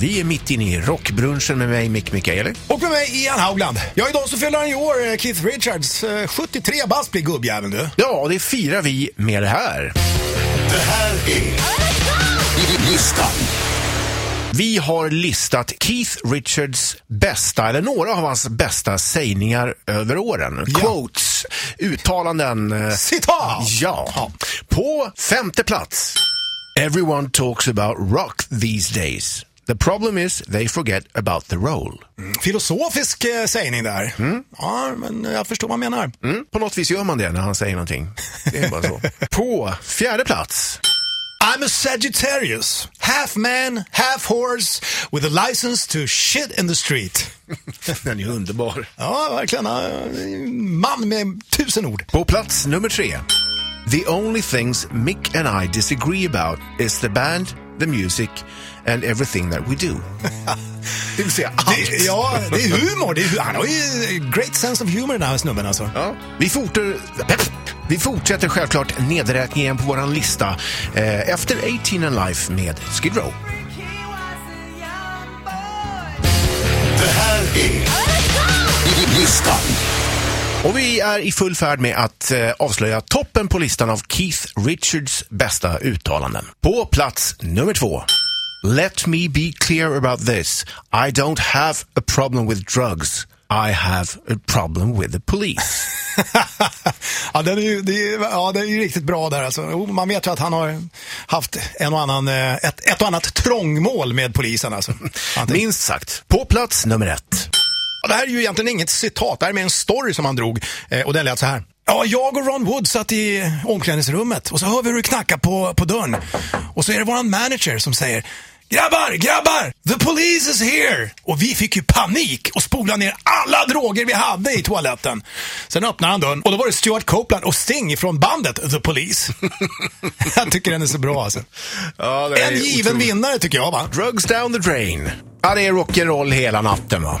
Vi är mitt inne i rockbrunchen med mig, Mick Mikaeli. Och med mig Ian Haugland. Ja, idag så fyller han i år, eh, Keith Richards. Eh, 73 bast blir gubbjäveln du. Ja, det firar vi med det här. Det här är listan. Vi har listat Keith Richards bästa, eller några av hans bästa sägningar över åren. Ja. Quotes, uttalanden. eh, Citat! Ja. På femte plats. Everyone talks about rock these days. The problem is they forget about the roll. Filosofisk eh, sägning där. Ja, men jag förstår vad han menar. Mm, på något vis gör man det när han säger någonting. Det är bara så. På fjärde plats. I'm a Sagittarius. Half man, half horse with a license to shit in the street. Den är underbar. Ja, verkligen. Man med tusen ord. På plats nummer tre. The only things Mick and I disagree about is the band, the music and everything that we do. det vill säga allt. Det, ja, det är humor. Det är, han har ju great sense of humor den här snubben alltså. Ja. Vi, forter, vi fortsätter självklart nedräkningen på vår lista eh, efter 18 and Life med Skid Row. Det här är. Och vi är i full färd med att eh, avslöja toppen på listan av Keith Richards bästa uttalanden. På plats nummer två. Let me be clear about this. I don't have a problem with drugs. I have a problem with the police. ja, den är ju, det är, ja, det är ju riktigt bra där alltså. Man vet ju att han har haft en och annan, eh, ett, ett och annat trångmål med polisen alltså. Minst sagt. På plats nummer ett. Det här är ju egentligen inget citat, det här är mer en story som han drog. Eh, och den lät så här. Ja, jag och Ron Wood satt i omklädningsrummet och så hör vi hur det knackar på, på dörren. Och så är det våran manager som säger Grabbar, grabbar! The police is here! Och vi fick ju panik och spolade ner alla droger vi hade i toaletten. Sen öppnade han dörren och då var det Stuart Copeland och Sting från bandet The Police. jag tycker den är så bra alltså. Ja, En given otroligt. vinnare tycker jag va? Drugs down the drain. Ja, det är rock'n'roll hela natten va.